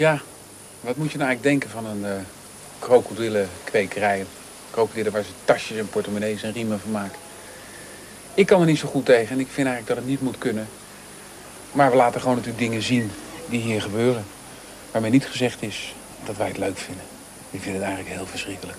Tja, wat moet je nou eigenlijk denken van een uh, krokodillenkwekerij? Krokodillen waar ze tasjes en portemonnees en riemen van maken. Ik kan er niet zo goed tegen en ik vind eigenlijk dat het niet moet kunnen. Maar we laten gewoon natuurlijk dingen zien die hier gebeuren. Waarmee niet gezegd is dat wij het leuk vinden. Ik vind het eigenlijk heel verschrikkelijk.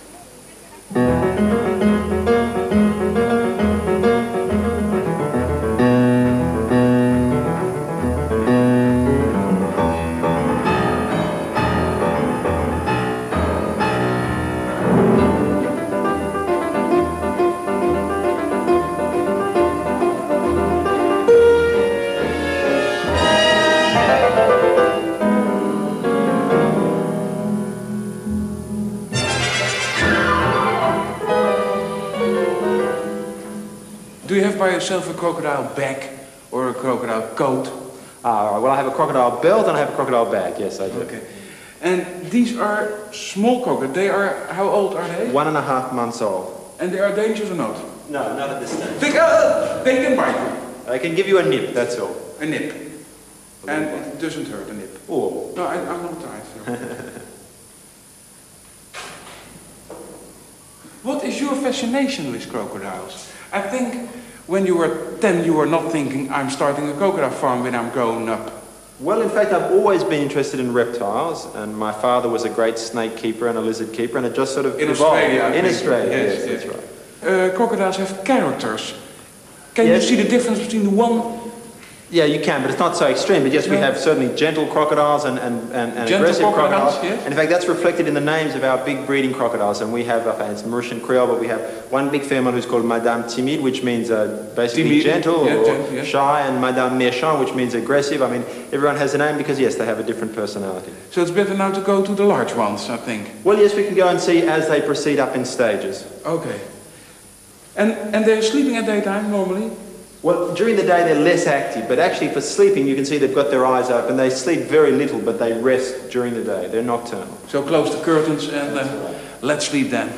Yourself a crocodile bag or a crocodile coat? Ah, well, I have a crocodile belt and I have a crocodile bag. Yes, I do. Okay. And these are small crocodiles. They are, how old are they? One and a half months old. And they are dangerous or not? No, not at this time. They, uh, they can bite you? I can give you a nip, that's all. A nip? A and it doesn't hurt, a nip? Oh. No, I, am not tired. So. what is your fascination with crocodiles? I think when you were 10, you were not thinking, I'm starting a crocodile farm when I'm growing up. Well, in fact, I've always been interested in reptiles, and my father was a great snake keeper and a lizard keeper, and it just sort of in evolved. Australia. I in. Australia, yes, yes, yes. that's right. Uh, crocodiles have characters. Can yes. you see the difference between the one yeah, you can, but it's not so extreme. But yes, we have certainly gentle crocodiles and, and, and, and aggressive crocodiles. crocodiles yes. And in fact, that's reflected in the names of our big breeding crocodiles. And we have, uh, it's Mauritian Creole, but we have one big female who's called Madame Timide, which means uh, basically Timide. gentle yeah, or gentle, yeah. shy, and Madame Méchant, which means aggressive. I mean, everyone has a name because, yes, they have a different personality. So it's better now to go to the large ones, I think. Well, yes, we can go and see as they proceed up in stages. Okay. And, and they're sleeping at daytime normally? Well, during the day they're less active, but actually for sleeping you can see they've got their eyes open. They sleep very little, but they rest during the day. They're nocturnal. So close the curtains and uh, let's sleep then.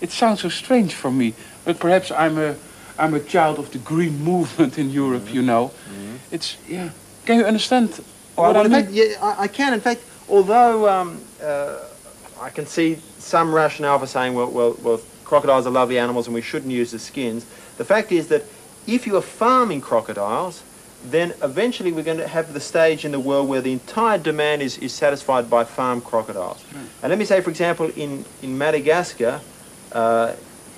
It sounds so strange for me, but perhaps I'm a, I'm a child of the green movement in Europe, mm -hmm. you know. Mm -hmm. It's, yeah. Can you understand well, what I mean? Yeah, I, I can. In fact, although um, uh, I can see some rationale for saying, well, well, well, crocodiles are lovely animals and we shouldn't use the skins. The fact is that if you are farming crocodiles, then eventually we're going to have the stage in the world where the entire demand is, is satisfied by farm crocodiles. Mm. And let me say, for example, in, in Madagascar, uh,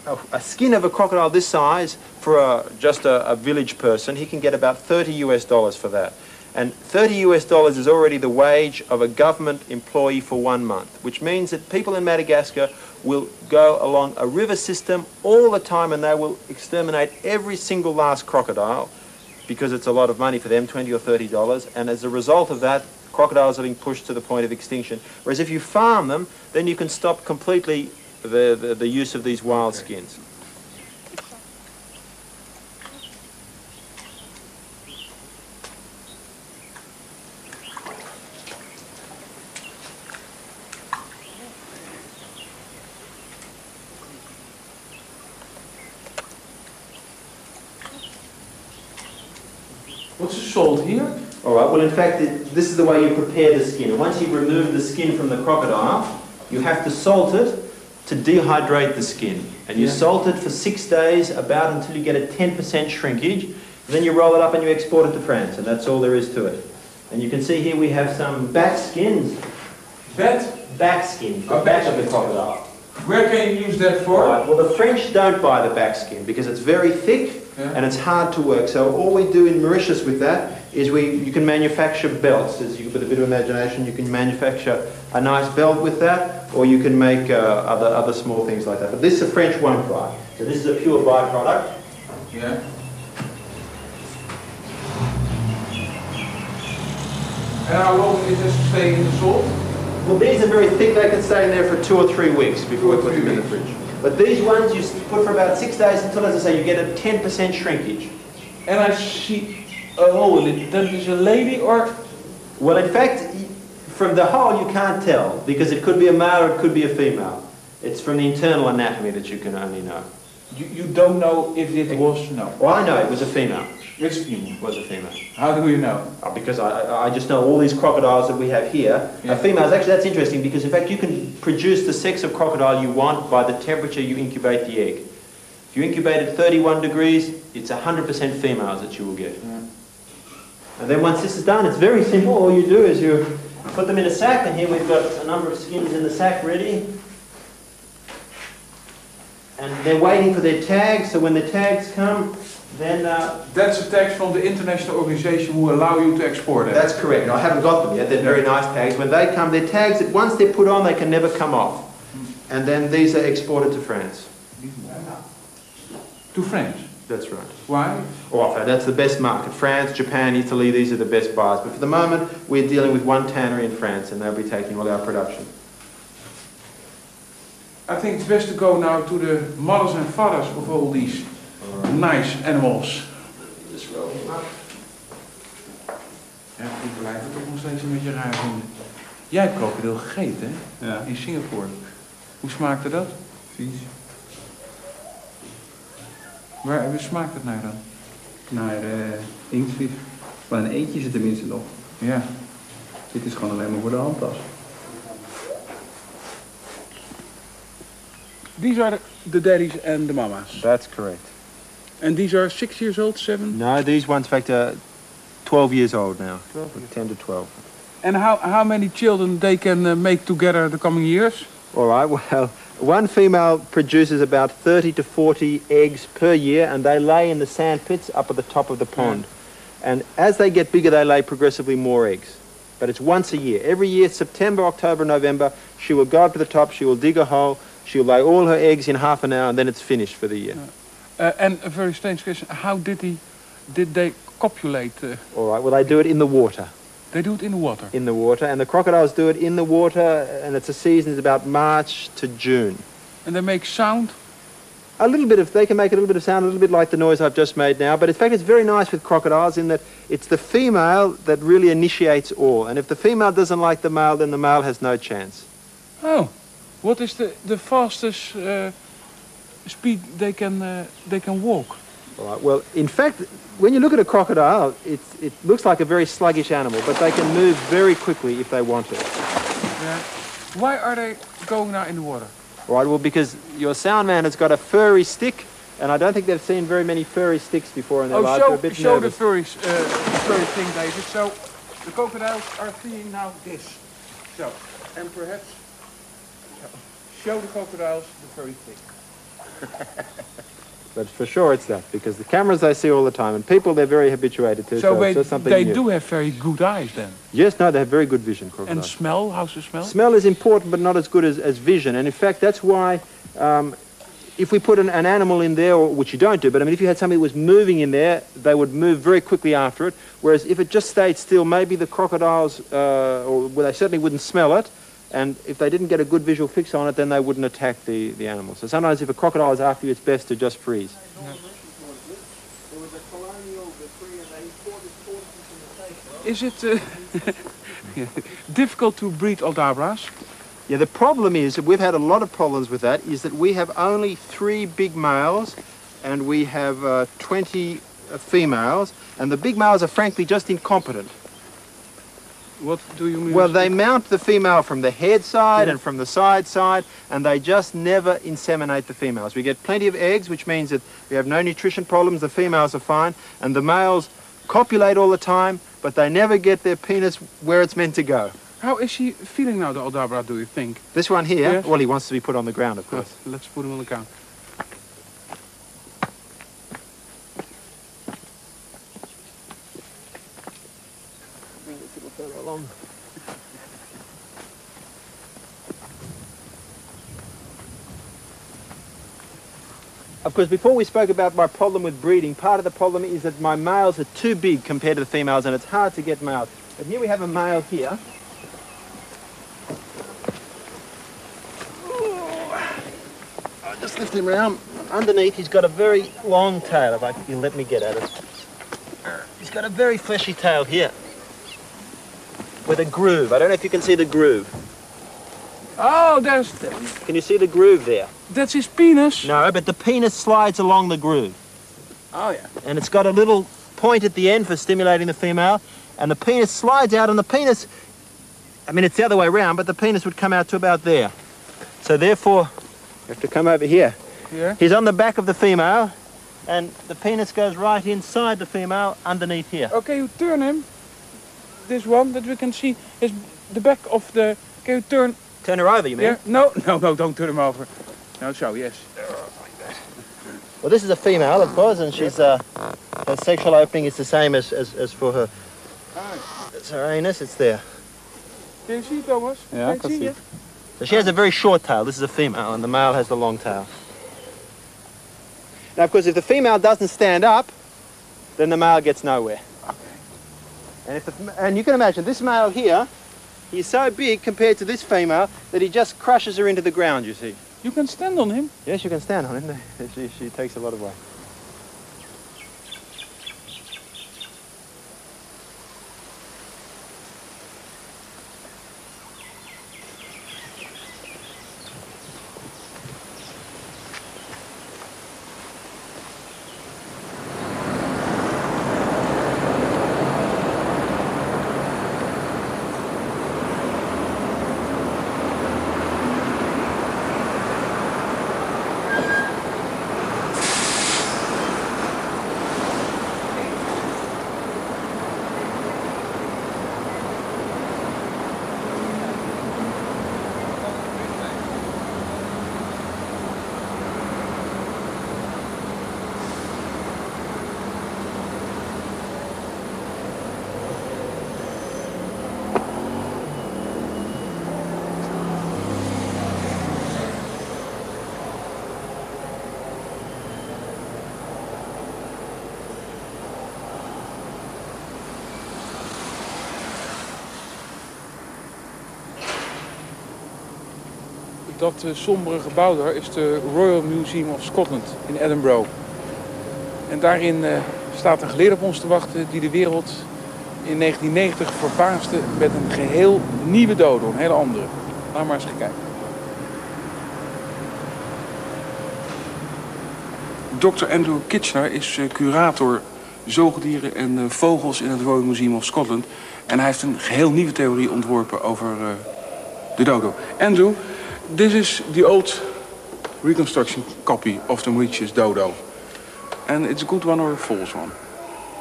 a, a, skin of a crocodile this size for a, just a, a village person, he can get about 30 US dollars for that. And 30 US dollars is already the wage of a government employee for one month, which means that people in Madagascar will go along a river system all the time and they will exterminate every single last crocodile because it's a lot of money for them, 20 or 30 dollars. And as a result of that, crocodiles are being pushed to the point of extinction. Whereas if you farm them, then you can stop completely the, the, the use of these wild skins. Salt here? All right, well in fact it, this is the way you prepare the skin. Once you've removed the skin from the crocodile, you have to salt it to dehydrate the skin. And you yeah. salt it for six days, about until you get a 10% shrinkage. And then you roll it up and you export it to France, and that's all there is to it. And you can see here we have some back skins. Bat? Back skin, the back of the crocodile. Where can you use that for? Right, well the French don't buy the back skin because it's very thick yeah. and it's hard to work. So all we do in Mauritius with that is we you can manufacture belts. As you with a bit of imagination, you can manufacture a nice belt with that, or you can make uh, other other small things like that. But this the French won't buy. So this is a pure byproduct. Yeah. And how long is this stay in the salt? Well, these are very thick. They can stay in there for two or three weeks before we put them in the fridge. But these ones you put for about six days until, as I say, you get a 10% shrinkage. And I see a hole in it. That is a lady or? Well, in fact, from the hole you can't tell because it could be a male or it could be a female. It's from the internal anatomy that you can only know. You, you don't know if it was, no. Well, I know it was a female. It's female. Was a female. How do you know? Uh, because I, I- I just know all these crocodiles that we have here Yeah. are females. Actually, that's interesting because, in fact, you can produce the sex of crocodile you want by the temperature you incubate the egg. If you incubate at 31 degrees, it's 100% females that you will get. And then once this is done, it's very simple. All you do is you put them in a sack, and here we've got a number of skins in the sack ready. And they're waiting for their tags, so when the tags come, then uh, That's a text from the international organization who allow you to export it. That's correct. I haven't got them yet. They're very nice tags. When they come, they're tags that once they're put on, they can never come off. And then these are exported to France. To France. That's right. Why? Or that's the best market. France, Japan, Italy, these are the best buyers. But for the moment, we're dealing with one tannery in France, and they'll be taking all our production. I think it's best to go now to the mothers and fathers of all these nice animals. Roll them up. Ja, ik blijf het toch nog steeds een beetje raar vinden. Jij hebt krokodil gegeten, hè? Ja, In Singapore. Hoe smaakte dat? vies. Waar smaakt het naar dan? Naar uh, inktvis. Maar een eentje zit tenminste nog. Ja. Dit is gewoon alleen maar voor de handtas. These are the daddies and the mamas. That's correct. And these are six years old, seven? No, these ones, in fact, are 12 years old now. 10 to 12. And how, how many children they can uh, make together the coming years? All right, well, one female produces about 30 to 40 eggs per year, and they lay in the sand pits up at the top of the pond. And as they get bigger, they lay progressively more eggs. But it's once a year. Every year, September, October, November, she will go up to the top, she will dig a hole, she'll lay all her eggs in half an hour, and then it's finished for the year. Uh, and a very strange question, how did, he, did they copulate? Uh, All right, well, they do it in the water. they do it in the water. In the water, and the crocodiles do it in the water, and it's a season, it's about March to June. And they make sound. A little bit of, they can make a little bit of sound, a little bit like the noise I've just made now, but in fact it's very nice with crocodiles in that it's the female that really initiates all. And if the female doesn't like the male, then the male has no chance. Oh, what is the, the fastest uh, speed they can, uh, they can walk? All right, well, in fact, when you look at a crocodile, it's, it looks like a very sluggish animal, but they can move very quickly if they want to. Yeah. Why are they going now in the water? All right, well, because your sound man has got a furry stick, and I don't think they've seen very many furry sticks before in their Oh, lives. They're a show, bit show the furry, uh, furry thing, David. So, the crocodiles are seeing now this. So, and perhaps show the crocodiles the furry thing. But for sure it's that, because the cameras they see all the time, and people they're very habituated to, So, so, something they new. do have very good eyes then. Yes, no, they have very good vision, And smell, how's the smell? Smell is important, but not as good as, as vision. And in fact, that's why um, if we put an, an animal in there, or, which you don't do, but I mean, if you had something that was moving in there, they would move very quickly after it. Whereas if it just stayed still, maybe the crocodiles, uh, or well, they certainly wouldn't smell it. And if they didn't get a good visual fix on it, then they wouldn't attack the, the animal. So sometimes if a crocodile is after you, it's best to just freeze. Is it uh, difficult to breed Aldabras? Yeah, the problem is, that we've had a lot of problems with that, is that we have only three big males and we have uh, 20 uh, females, and the big males are frankly just incompetent. What do you mean? Well, they mount the female from the head side and from the side side, and they just never inseminate the females. We get plenty of eggs, which means that we have no nutrition problems, the females are fine, and the males copulate all the time, but they never get their penis where it's meant to go. How is she feeling now, the Aldabra, do you think? This one here, Yes. well, he wants to be put on the ground, of course. Let's put him on the ground. Bring this little fellow along. Of course, before we spoke about my problem with breeding, part of the problem is that my males are too big compared to the females and it's hard to get males. But here we have a male here. I'll just lift him around. Underneath, he's got a very long tail, if I, you'll let me get at it. He's got a very fleshy tail here with a groove. I don't know if you can see the groove. Oh, there's, Can you see the groove there? that's his penis. No, but the penis slides along the groove. Oh, yeah. and it's got a little point at the end for stimulating the female, and the penis slides out, and the penis, I mean, it's the other way around, but the penis would come out to about there. So therefore, you have to come over here. Yeah. He's on the back of the female, and the penis goes right inside the female underneath here. Okay, you turn him. This one that we can see is the back of the. Can you turn? Turn her over, you mean? Yeah. No, no, no. Don't turn him over. No, so yes. Well, this is a female, of course, and she's, uh, her sexual opening is the same as, as, as for her. It's her anus, it's there. Can you see, Thomas? Yeah, I Can can see. it? So she has a very short tail. This is a female, and the male has the long tail. Now, of course, if the female doesn't stand up, then the male gets nowhere. Okay. And, if the, and you can imagine this male here, he's so big compared to this female that he just crushes her into the ground, you see. You can stand on him. Yes, you can stand on him. She, she takes a lot of weight. Dat sombere gebouw daar is de Royal Museum of Scotland in Edinburgh. En daarin eh, staat een geleerde op ons te wachten die de wereld in 1990 verbaasde met een geheel nieuwe dodo, een hele andere. Laat maar eens gaan kijken. Dr. Andrew Kitchener is eh, curator zoogdieren en eh, vogels in het Royal Museum of Scotland. En hij heeft een geheel nieuwe theorie ontworpen over de dodo. Andrew, this is the old reconstruction copy of the Mauritius dodo. And it's a good one or a false one?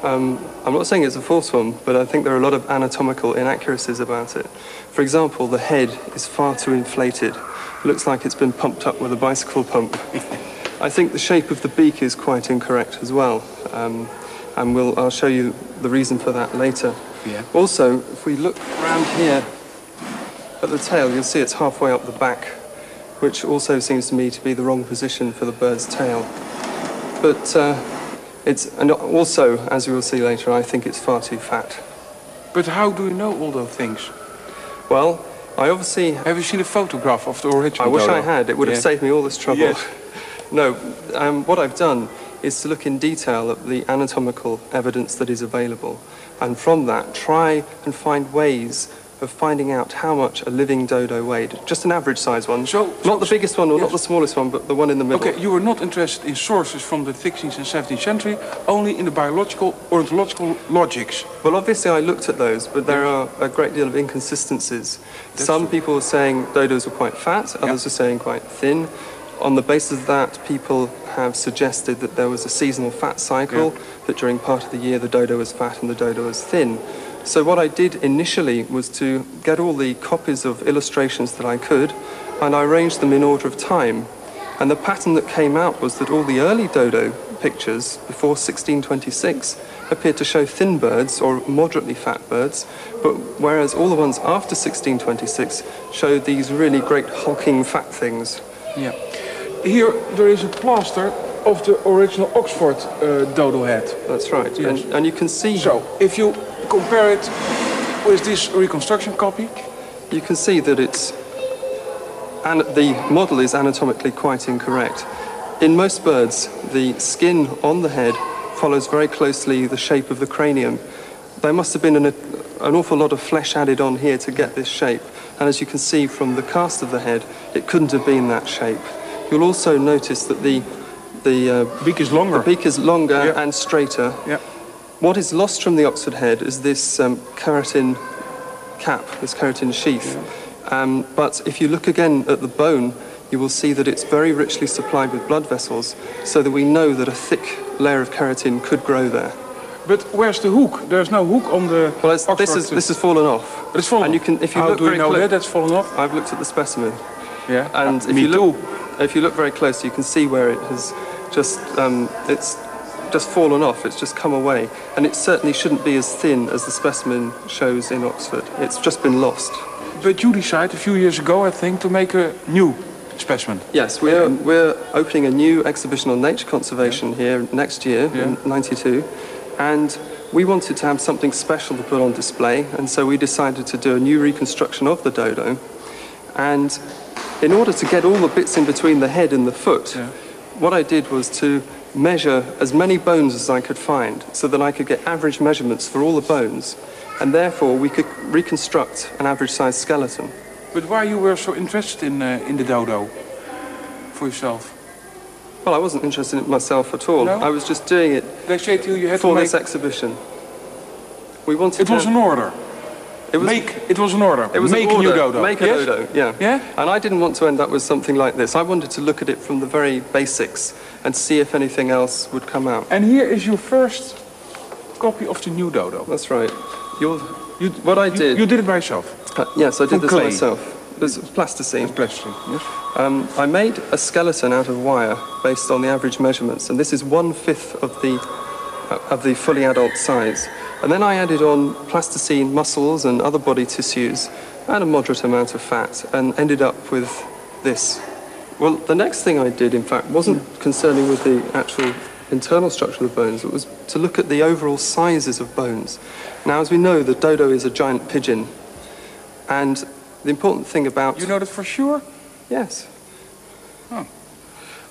Um, I'm not saying it's a false one, but I think there are a lot of anatomical inaccuracies about it. For example, the head is far too inflated. It looks like it's been pumped up with a bicycle pump. I think the shape of the beak is quite incorrect as well. Um, and we'll, I'll show you the reason for that later. Yeah. Also, if we look around here at the tail, you'll see it's halfway up the back, which also seems to me to be the wrong position for the bird's tail. But uh, it's, and also, as we will see later, I think it's far too fat. But how do you know all those things? Well, I obviously, Have you seen a photograph of the original I wish dodo? I had. It would have saved me all this trouble. Yes. No, um, what I've done is to look in detail at the anatomical evidence that is available, and from that try and find ways of finding out how much a living dodo weighed. Just an average size one. Not the biggest one or not the smallest one, but the one in the middle. Okay, you were not interested in sources from the 16th and 17th century, only in the biological, ornithological logics. Well, obviously, I looked at those, but there are a great deal of inconsistencies. Some people are saying dodos were quite fat, others are saying quite thin. On the basis of that, people have suggested that there was a seasonal fat cycle, that during part of the year the dodo was fat and the dodo was thin. So, what I did initially was to get all the copies of illustrations that I could, and I arranged them in order of time. And the pattern that came out was that all the early dodo pictures before 1626 appeared to show thin birds or moderately fat birds, but whereas all the ones after 1626 showed these really great hulking fat things. Yeah. Here there is a plaster of the original Oxford uh, dodo head. That's right. Yes. And, and you can see So, if you compare it with this reconstruction copy, you can see that it's and the model is anatomically quite incorrect. In most birds, the skin on the head follows very closely the shape of the cranium. There must have been an, an awful lot of flesh added on here to get this shape, And as you can see from the cast of the head, it couldn't have been that shape. You'll also notice that the, the, uh, Beak is longer. the beak is longer Yeah. and straighter. Yeah. What is lost from the Oxford head is this um, keratin cap, this keratin sheath. Um, but if you look again at the bone, you will see that it's very richly supplied with blood vessels, so that we know that a thick layer of keratin could grow there. But where's the hook? There's no hook on the. Well, it's, this is this has fallen off. But it's fallen. And you can, if you How look do you know clo- that? That's fallen off. I've looked at the specimen, Yeah. and Uh, if you look, too. if you look very close, you can see where it has just, um, it's just fallen off. It's just come away, and it certainly shouldn't be as thin as the specimen shows in Oxford. It's just been lost. But you decided a few years ago, I think, to make a new specimen. Yes, we're, we're opening a new exhibition on nature conservation here next year, in 92, and we wanted to have something special to put on display, and so we decided to do a new reconstruction of the dodo. And in order to get all the bits in between the head and the foot, Yeah. what I did was to measure as many bones as I could find so that I could get average measurements for all the bones, and therefore we could reconstruct an average sized skeleton. But why you were so interested in uh, in the dodo for yourself? Well, I wasn't interested in it myself at all. No? I was just doing it They say to you you had for to make. this exhibition. We wanted It was an order. It was, make. It was an order. it was make an a new order. dodo. Make a Yes? dodo, yeah. Yeah? And I didn't want to end up with something like this. I wanted to look at it from the very basics and see if anything else would come out. And here is your first copy of the new dodo. That's right. You're, you, what I did, you did it by yourself. uh, yes, I did from this clay. myself. Is plasticine. It's plastic. Yes. Um, I made a skeleton out of wire based on the average measurements, and this is one fifth of the uh, of the fully adult size. And then I added on plasticine muscles and other body tissues and a moderate amount of fat, and ended up with this. Well, the next thing I did, in fact, wasn't concerning with the actual internal structure of the bones. It was to look at the overall sizes of bones. Now, as we know, the dodo is a giant pigeon, and the important thing about You know that for sure? yes.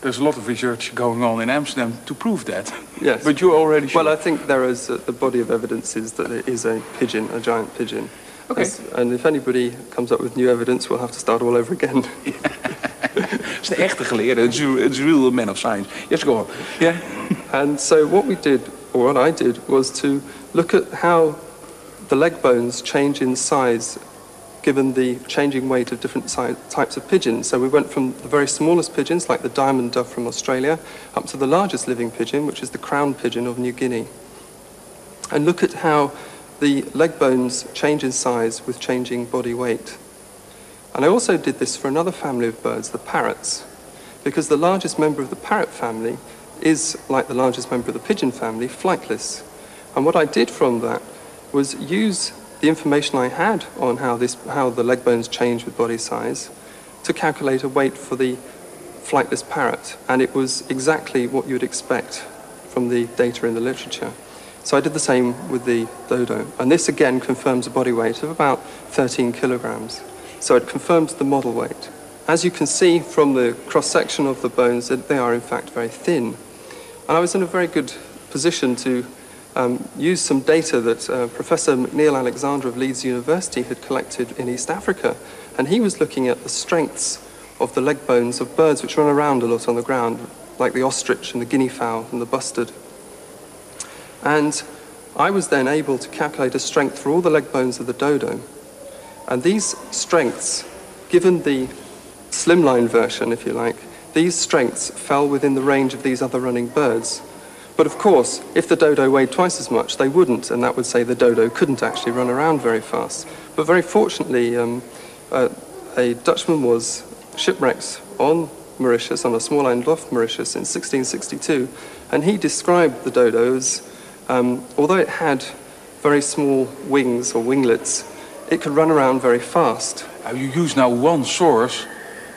There's a lot of research going on in Amsterdam to prove that. Yes. But you're already sure. Well, I think there is a, the body of evidence is that it is a pigeon, a giant pigeon. Okay. As- and if anybody comes up with new evidence, we'll have to start all over again. Is de echte geleerde. Het is real man of science. Yes, go on. Yeah. And so what we did, or what I did, was to look at how the leg bones change in size given the changing weight of different types of pigeons. So we went from the very smallest pigeons, like the diamond dove from Australia, up to the largest living pigeon, which is the crown pigeon of New Guinea. And look at how the leg bones change in size with changing body weight. And I also did this for another family of birds, the parrots, because the largest member of the parrot family is, like the largest member of the pigeon family, flightless. And what I did from that was use the information I had on how, this, how the leg bones change with body size to calculate a weight for the flightless parrot. And it was exactly what you'd expect from the data in the literature. So I did the same with the dodo. And this again confirms a body weight of about 13 kilograms. So it confirms the model weight. As you can see from the cross-section of the bones, that they are in fact very thin. And I was in a very good position to um, use some data that uh, Professor McNeill Alexander of Leeds University had collected in East Africa. And he was looking at the strengths of the leg bones of birds which run around a lot on the ground, like the ostrich and the guinea fowl and the bustard. And I was then able to calculate a strength for all the leg bones of the dodo. And these strengths, given the slimline version, if you like, these strengths fell within the range of these other running birds. But of course, if the dodo weighed twice as much, they wouldn't, and that would say the dodo couldn't actually run around very fast. But very fortunately, um, uh, a Dutchman was shipwrecked on Mauritius, on a small island off Mauritius in 1662, and he described the dodo as, um, although it had very small wings or winglets, it could run around very fast. You use now one source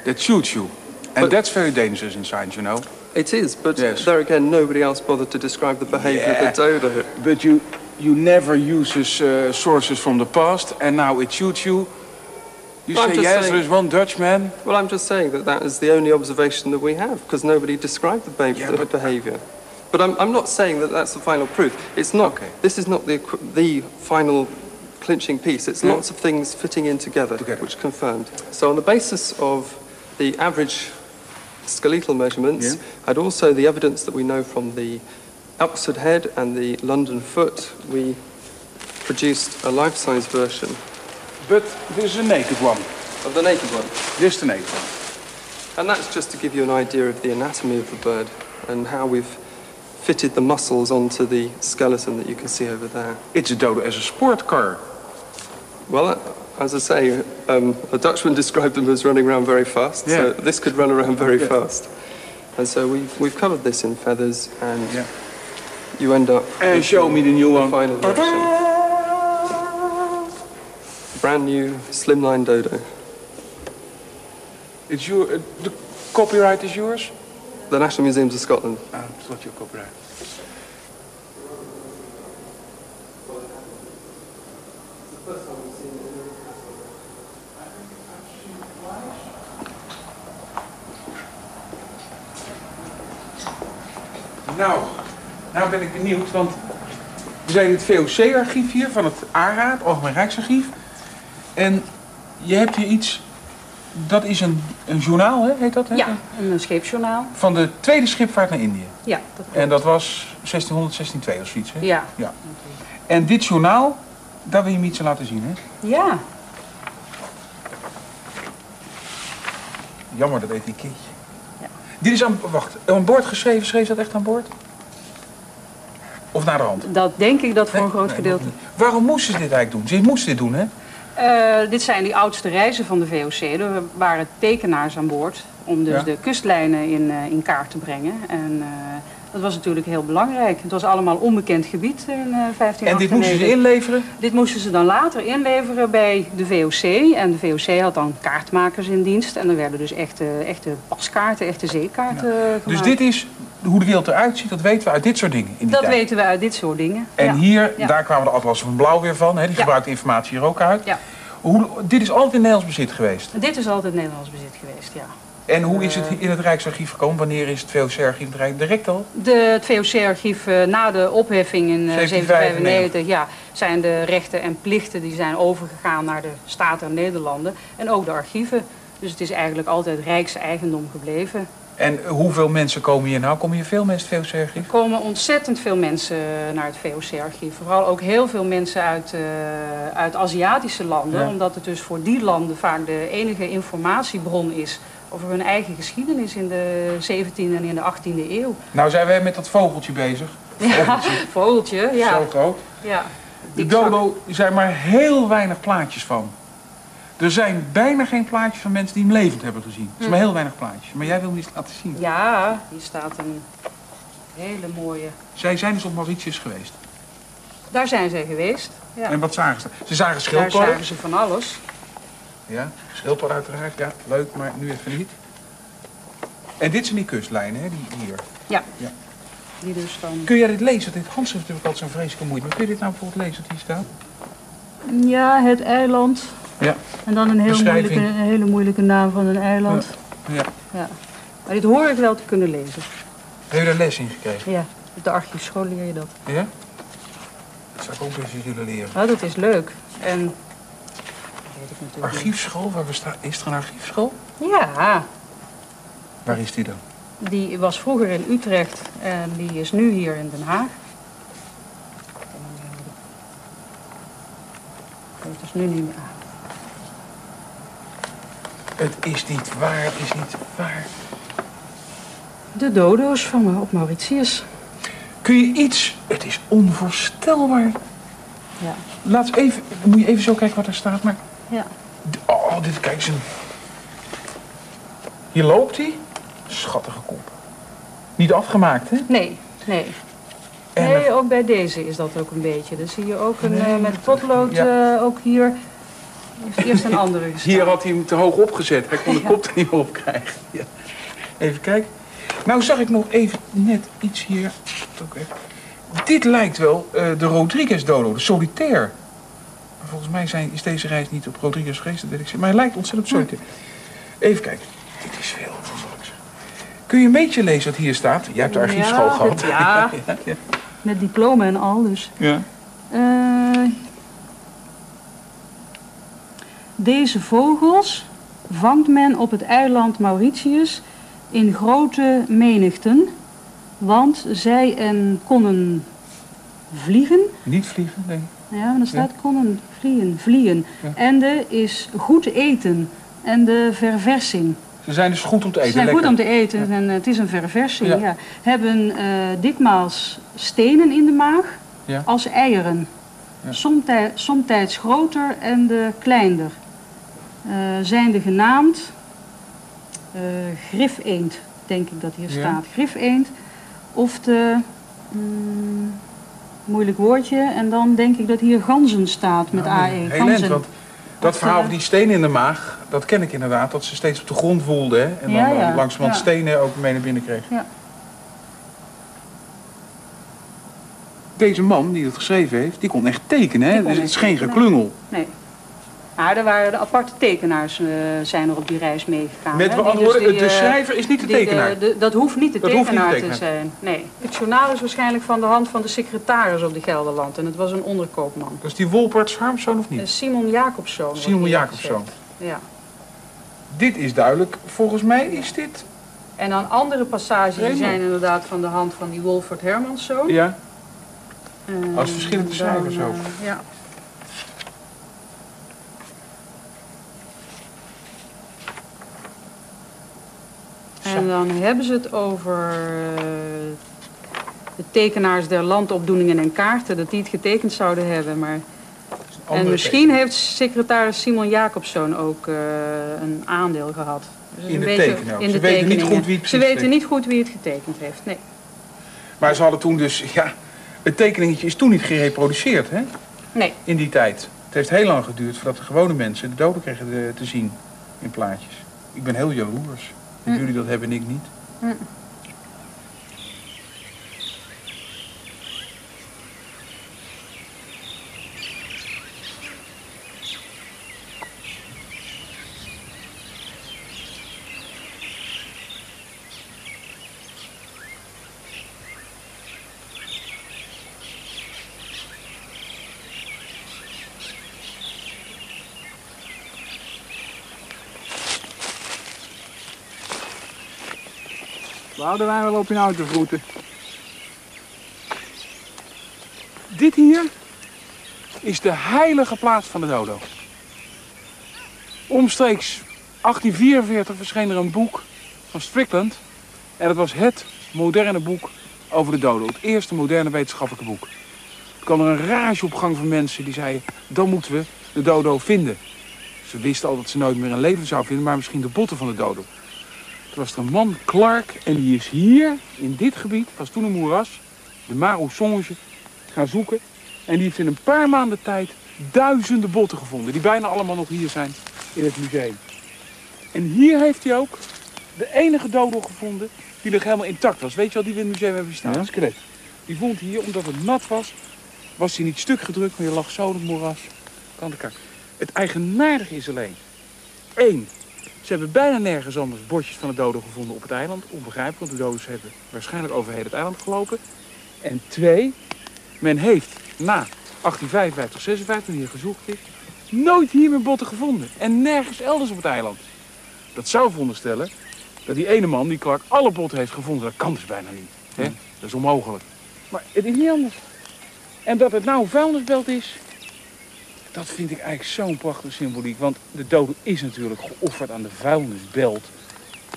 that shoots you. And But- that's very dangerous in science, you know. It is, but Yes. there again, nobody else bothered to describe the behavior Yeah. of the dodo. But you you never uses uh, sources from the past, and now it shoots you. You I'm say yes, saying- there is one Dutchman. Well, I'm just saying that that is the only observation that we have because nobody described the, Yeah, the but- behavior. But I'm, I'm not saying that that's the final proof. It's not. Okay. This is not the the final clinching piece. It's Yeah. lots of things fitting in together, Together. which confirmed. So on the basis of the average skeletal measurements Yeah. and also the evidence that we know from the Oxford head and the London foot, we produced a life-size version But this is a naked one. of the naked one. This the naked one. And that's just to give you an idea of the anatomy of the bird and how we've fitted the muscles onto the skeleton that you can see over there. It's a dodo as a sport car. Well, as I say, um, a Dutchman described them as running around very fast, Yeah. so this could run around very Yeah. fast. And so we've, we've covered this in feathers, and Yeah. you end up And show me the new one. final version. Brand new slimline dodo. It's your, uh, the copyright is yours? The National Museums of Scotland. Ah, it's not your copyright. Nou, nou ben ik benieuwd, want we zijn in het VOC-archief hier van het ARA, het Algemeen Rijksarchief. En je hebt hier iets, dat is een, een journaal, hè, heet dat? Hè? Ja, een scheepsjournaal. Van de tweede schipvaart naar Indië. Ja, dat klopt. En dat was 1600, 1602 of zoiets, hè? Ja. ja. En dit journaal, daar wil je me iets aan laten zien, hè? Ja, Jammer, dat. Ja. Dit is aan, wacht, aan boord geschreven, schreef dat echt aan boord? Of naar de hand? dat denk ik dat voor een groot nee, gedeelte. Waarom moesten ze dit eigenlijk doen? Ze moesten dit doen, hè? Eh, dit zijn die oudste reizen van de VOC. Er waren tekenaars aan boord om dus Ja. de kustlijnen in, eh, in kaart te brengen. En eh, dat was natuurlijk heel belangrijk. Het was allemaal onbekend gebied in eh 15 En dit moesten ze inleveren? Dit moesten ze dan later inleveren bij de VOC. En de VOC had dan kaartmakers in dienst. En er werden dus echte, echte paskaarten, echte zeekaarten eh, gemaakt. Dus dit is hoe de wereld eruit ziet, dat weten we uit dit soort dingen. In die Dat tijd. weten we uit dit soort dingen. En ja. hier, Ja. daar kwamen de atlassen van Blauw weer van. Hè? Die Ja. gebruikt informatie hier ook uit. Ja. Hoe, dit is altijd in Nederlands bezit geweest. Dit is altijd Nederlands bezit geweest, ja. En hoe is het in het Rijksarchief gekomen? Wanneer is het VOC-archief het Rijk direct al? De, het VOC-archief eh, na de opheffing in eh, 1795 ja, zijn de rechten en plichten die zijn overgegaan naar de Staten der Nederlanden. En ook de archieven. Dus het is eigenlijk altijd rijkseigendom gebleven. En hoeveel mensen komen hier nou? Komen hier veel mensen het VOC-archief? Er komen ontzettend veel mensen naar het VOC-archief. Vooral ook heel veel mensen uit, eh, uit Aziatische landen. Ja. Omdat het dus voor die landen vaak de enige informatiebron is over hun eigen geschiedenis in de 17e en in de 18e eeuw. Nou zijn wij met dat vogeltje bezig. Ja, Vogeltje, vogeltje, ja. zo groot. ja. De dodo zijn maar heel weinig plaatjes van. Er zijn bijna geen plaatjes van mensen die hem levend hebben gezien. Er zijn maar heel weinig plaatjes. Maar jij wil hem iets laten zien. Ja, hier staat een hele mooie. Zij zijn dus op Mauritius geweest. Daar zijn zij geweest. Ja. En wat zagen ze? Ze zagen Daar schildpadden. zagen ze van alles. Ja, schildpadden uiteraard. Ja, leuk, maar nu even niet. En dit zijn die kustlijnen, hè, die hier. Ja. Ja. Die dus dan... Kun jij dit lezen? Dit handschrift heb ik altijd zo'n vreselijke moeite. Maar kun je dit nou bijvoorbeeld lezen wat hier staat? Ja, het eiland. Ja. En dan een, heel moeilijke, een hele moeilijke naam van een eiland. ja. Ja. Maar dit hoor ik wel te kunnen lezen. Heb je daar les in gekregen? Ja, op de archiefschool leer je dat. Ja? Dat zou ik ook eens willen leren. Nou, dat is leuk. En... dat Weet ik natuurlijk Archiefschool? Waar bestaat, is er een archiefschool? Ja, Waar is die dan? die was vroeger in Utrecht en die is nu hier in Den Haag. Dat is nu niet meer aan. Het is niet waar, het is niet waar. De dodo's van op Mauritius. Kun je iets... Het is onvoorstelbaar. Ja. Laat eens even... Moet je even zo kijken wat er staat, maar... ja. Oh, dit, kijk eens. een- Hier loopt hij. Schattige kop. Niet afgemaakt, hè? Nee, nee. En Nee, ook bij deze is dat ook een beetje. Dan zie je ook een, Nee, eh, met potlood ja. eh, ook hier. Eerst een andere gestaan. Hier had hij hem te hoog opgezet. Hij kon de Ja. kop er niet meer op krijgen. Ja. Even kijken. Nou zag ik nog even net iets hier. Dit lijkt wel eh, de Rodriguez-dodo, de solitaire. Volgens mij zijn, is deze reis niet op Rodriguez geweest, dat weet ik zeker. Maar hij lijkt ontzettend op. Even kijken. Dit is veel. zeggen. Kun je een beetje lezen wat hier staat? Jij hebt de archiefschool Ja, gehad. ja. ja, ja. Met diploma en al, dus. ja. Eh, Deze vogels vangt men op het eiland Mauritius in grote menigten, want zij en konden vliegen. Niet vliegen, nee. Ja, er staat konden vliegen, vliegen. Ja. En de is goed eten en de verversing. Ze zijn dus goed om te eten. Ze zijn lekker. goed om te eten en het is een verversing. Ja. Ja. Hebben eh, dikmaals stenen in de maag Ja. als eieren. Ja. Somtij- somtijds groter en de kleiner. Eh, zijn de genaamd eh grifeend, denk ik dat hier staat. Grifeend of de, mm, moeilijk woordje, en dan denk ik dat hier ganzen staat met Nou, AE. Heel lent, want dat verhaal eh, van die stenen in de maag, dat ken ik inderdaad. Dat ze steeds op de grond woelden hè, en dan Ja, ja, ja. langzamerhand Ja. stenen ook mee naar binnen kreeg. Ja. Deze man die het geschreven heeft, die kon echt tekenen. Hè? Kon Dus het is geen geklungel. Nee. Maar er waren de aparte tekenaars eh, zijn er op die reis meegegaan. Met andere dus woorden, de eh, schrijver is niet de die tekenaar. de- de- dat hoeft niet de Dat hoeft niet de tekenaar te zijn. Nee. Het journaal is waarschijnlijk van de hand van de secretaris op de Gelderland. En het was een onderkoopman. Is die Wolperts Harmszoon of Eh, niet? Simon Jacobszoon. Simon Jacobszoon. Ja. Dit is duidelijk. Volgens mij is dit... En dan andere passages die zijn inderdaad van de hand van die Wolfert Hermanszoon. Ja, Eh, Als verschillende eh, ook. Ja. En dan hebben ze het over eh, de tekenaars der landopdoeningen en kaarten, dat die het getekend zouden hebben. Maar... En misschien heeft secretaris Simon Jacobszoon ook eh, een aandeel gehad. Dus In een de beetje. In Ze weten niet goed wie het Ze precies weten heeft. niet goed wie het getekend heeft, nee. Maar ze hadden toen dus... Ja, het tekeningetje is toen niet gereproduceerd, hè? Nee, In die tijd. Het heeft heel lang geduurd voordat de gewone mensen de doden kregen te zien in plaatjes. Ik ben heel jaloers. Hm. jullie dat hebben en ik niet. Boudewijn wel op je autovoeten. Dit hier is de heilige plaats van de dodo. Omstreeks 1844 verscheen er een boek van Strickland. En dat was het moderne boek over de dodo. Het eerste moderne wetenschappelijke boek. Er kwam er een rage op gang van mensen die zeiden... dan moeten we de dodo vinden. Ze wisten al dat ze nooit meer een leven zou vinden... maar misschien de botten van de dodo. Toen was een man, Clark, en die is hier, in dit gebied, was toen een moeras, de Maro Songe, gaan zoeken. En die heeft in een paar maanden tijd duizenden botten gevonden, die bijna allemaal nog hier zijn in het museum. En hier heeft hij ook de enige dodo gevonden die nog helemaal intact was. Weet je wel, die we in het museum hebben staan, Ja. skelet. Die vond hij hier, omdat het nat was, was hij niet stuk gedrukt, maar je lag zo in het moeras. Het eigenaardige is alleen, één, ze hebben bijna nergens anders bordjes van de dodo gevonden op het eiland. Onbegrijpelijk, want de dodo's hebben waarschijnlijk over heel het eiland gelopen. En twee, men heeft na 1855, 56, toen hier gezocht is, nooit hier meer botten gevonden. En nergens elders op het eiland. Dat zou veronderstellen dat die ene man, die Clark, alle botten heeft gevonden. Dat kan dus bijna niet. Hè? Dat is onmogelijk. Maar het is niet anders. En dat het nou een vuilnisbelt is, dat vind ik eigenlijk zo'n prachtige symboliek. Want de dodo is natuurlijk geofferd aan de vuilnisbelt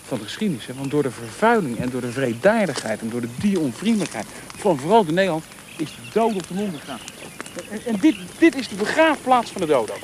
van de geschiedenis. Want door de vervuiling en door de vredaardigheid en door de dieronvriendelijkheid van vooral de Nederland is de dodo ten onder gegaan. En, en dit, dit is de begraafplaats van de dodo.